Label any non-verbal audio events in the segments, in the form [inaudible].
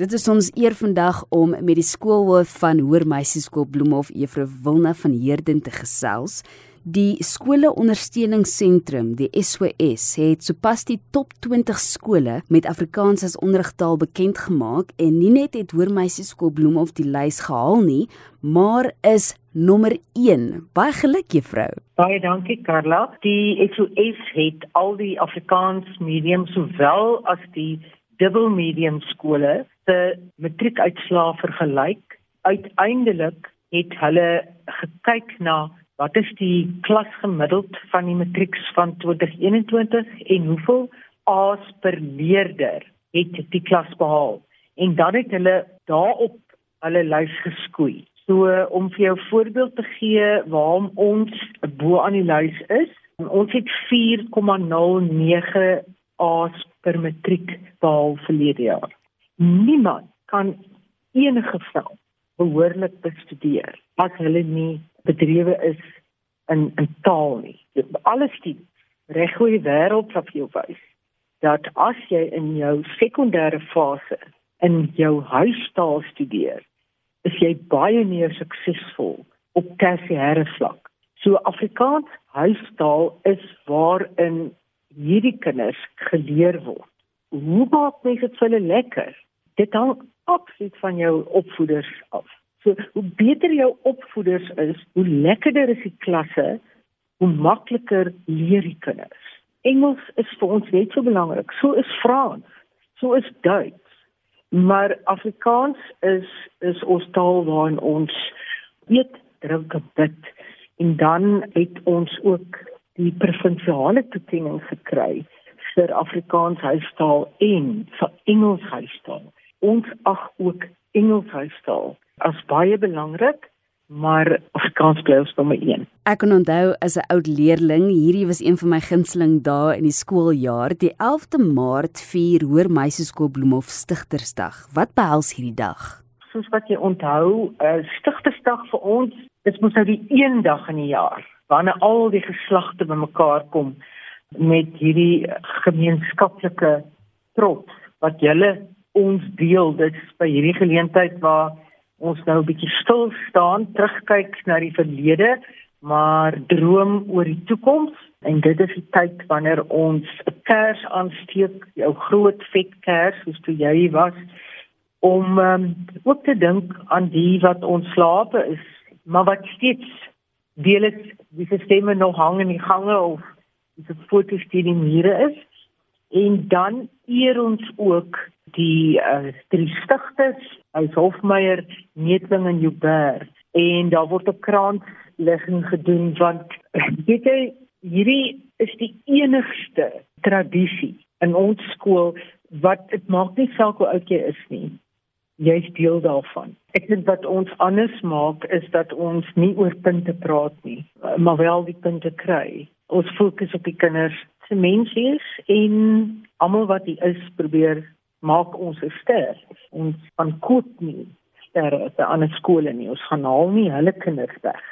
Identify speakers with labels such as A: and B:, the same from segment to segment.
A: Dit is ons eer vandag om met die skoolhoof van Hoër Meisieskool Bloemhof, Juffrou Wilna van Heerden te gesels. Die skole ondersteuningsentrum, die SOS, het sopas die top 20 skole met Afrikaans as onderrigtaal bekend gemaak en nie net het Hoër Meisieskool Bloemhof die lys gehaal nie, maar is nommer 1. Baie geluk juffrou.
B: Baie dankie Karla. Die SOS het al die Afrikaans medium sowel as die dubbel medium skole se matriekuitslae vergelyk. Uiteindelik het hulle gekyk na wat is die klas gemiddeld van die matrieks van 2021 en hoeveel A's per leerder het die klas behaal en dan het hulle daarop hulle lys geskoei. So om vir jou voorbeeld te gee waarom ons bo aan die lys is, ons het 4,09 A's per matriek behaal verlede jaar. Niemand kan enige veld behoorlik bestudeer as hulle nie bedrywe is in in taal nie. Alle studies reg oor die wêreld sal jou wys dat as jy in jou sekondêre fase in jou huistaal studeer, is jy baie meer suksesvol op tersiêre vlak. So Afrikaans huistaal is waarin hierdie kinders geleer word. Hoe maak mens dit vir hulle lekker? Dit hang absoluut van jou opvoeders af. So hoe beter jou opvoeders is, hoe lekkerder is die klasse, hoe makliker leer die kinders. Engels is vir ons net so belangrik. So is Frans, so is Duits. Maar Afrikaans is is ons taal waarin ons eet, drink en bid. En dan het ons ook die provinsiale toekenning gekry vir Afrikaans huistaal en vir Engels huistaal. Ons ag ook Engels huistaal as baie belangrik, maar Afrikaans bly ons nommer 1.
A: Ek kan onthou as 'n oud leerling, hierdie was een van my gunsteling dae in die skooljaar, die 11de Maart vier Hoër Meisieskool Bloemhof Stigtersdag. Wat behels hierdie dag?
B: Soos wat jy onthou, uh, Stigtersdag vir ons is mos nou die een dag in die jaar wanneer al die geslagte bymekaar kom met hierdie gemeenskaplike trots wat julle ons deel. Dit is by hierdie geleentheid waar ons nou 'n bietjie stil staan, terugkyk na die verlede, maar droom oor die toekoms en dit is die tyd wanneer ons 'n kers aansteek, jou groot vet kers soos toe jy was om um, ook te dink aan die wat ons slape is, maar wat steeds deel het die stemme nog hang in die gange of die foto's die die mure is en dan eer ons ook die uh, drie stigters, Huis Hofmeyer, Netling en Joubert en daar word 'n kranslegging gedoen want [clears throat] weet jy hierdie is die enigste tradisie in ons skool wat dit maak nie saak hoe oud jy is nie. Jy's deel daarvan. Ek dink wat ons anders maak is dat ons nie oor punte praat nie, maar wel die punte kry. Ons fokus op die kinders se menswees en almal wat hier is probeer maak ons 'n ster. Ons van koop nie sterre by ander skole nie. Ons gaan haal nie hulle kinders weg.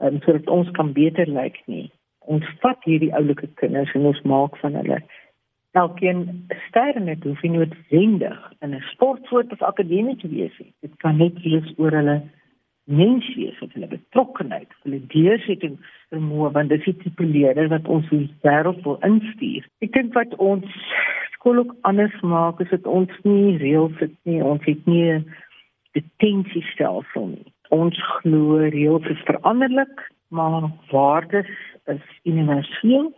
B: En sodat ons kan beter lyk nie. Ons vat hierdie oulike kinders en ons maak van hulle elkeen ster net hoef nie noodwendig in 'n sportsoort of akademie te wees nie. Dit kan net wees oor hulle menswees of hulle betrokkenheid, hulle deursetting vermoë want dit is die tipe leier wat ons die wêreld wil instuur. Ek dink wat ons skool ook anders maak is dit ons nie reëls het nie ons het nie 'n detentiestelsel nie. Ons glo reëls is veranderlik maar waardes is universeel.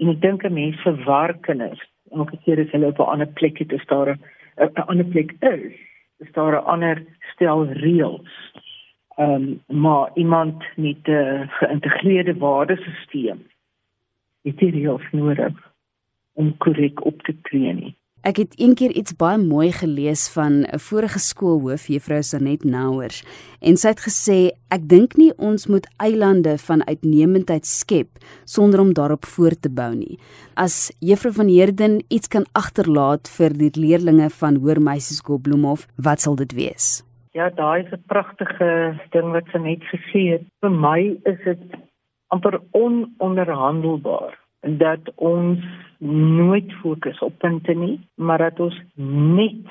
B: En ek dink 'n mens verwar kinders. Elke keer as hulle op 'n ander plek het is daar 'n ander plek is is daar 'n ander stel reëls um, maar iemand met 'n geïntegreerde waardesisteem het die reëls nodig om korrek op te tree nie.
A: Ek het eendag iets baie mooi gelees van 'n vorige skoolhoof, juffrou Sanet Nouers, en sy het gesê ek dink nie ons moet eilande van uitnemendheid skep sonder om daarop voort te bou nie. As juffrou van Heerden iets kan agterlaat vir die leerdlinge van Hoër Meisieskool Bloemhof, wat sal dit wees?
B: Ja, daai is 'n pragtige ding wat sy net gesê het. Vir my is dit amper ononderhandelbaar dat ons nooit fokus op punte nie, maar dat ons net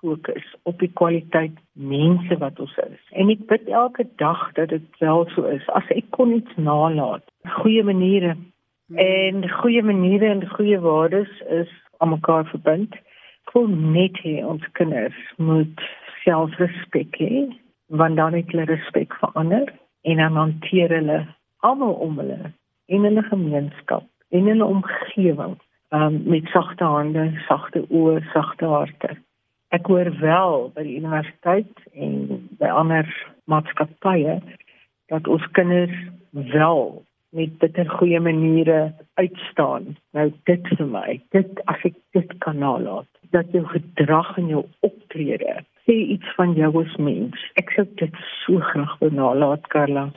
B: fokus op die kwaliteit mense wat ons is. En ek bid elke dag dat dit wel so is. As ek kon iets nalat, goeie maniere en goeie maniere en goeie waardes is aan mekaar verbind. Ek wil net hê ons kinders moet selfrespek hê, want dan het hulle respek vir ander en dan hanteer hulle almal om hulle in 'n gemeenskap, in 'n omgewing um, met sagte hande, sagte oë, sagte harte. Ek hoor wel by die universiteit en by ander maatskappye dat ons kinders wel met bitter goeie maniere uitstaan. Nou dit vir my, dit as ek dit kan nalat, dat jou gedrag en jou optrede sê iets van jou as mens. Ek sou dit so graag wil nalat, Karla.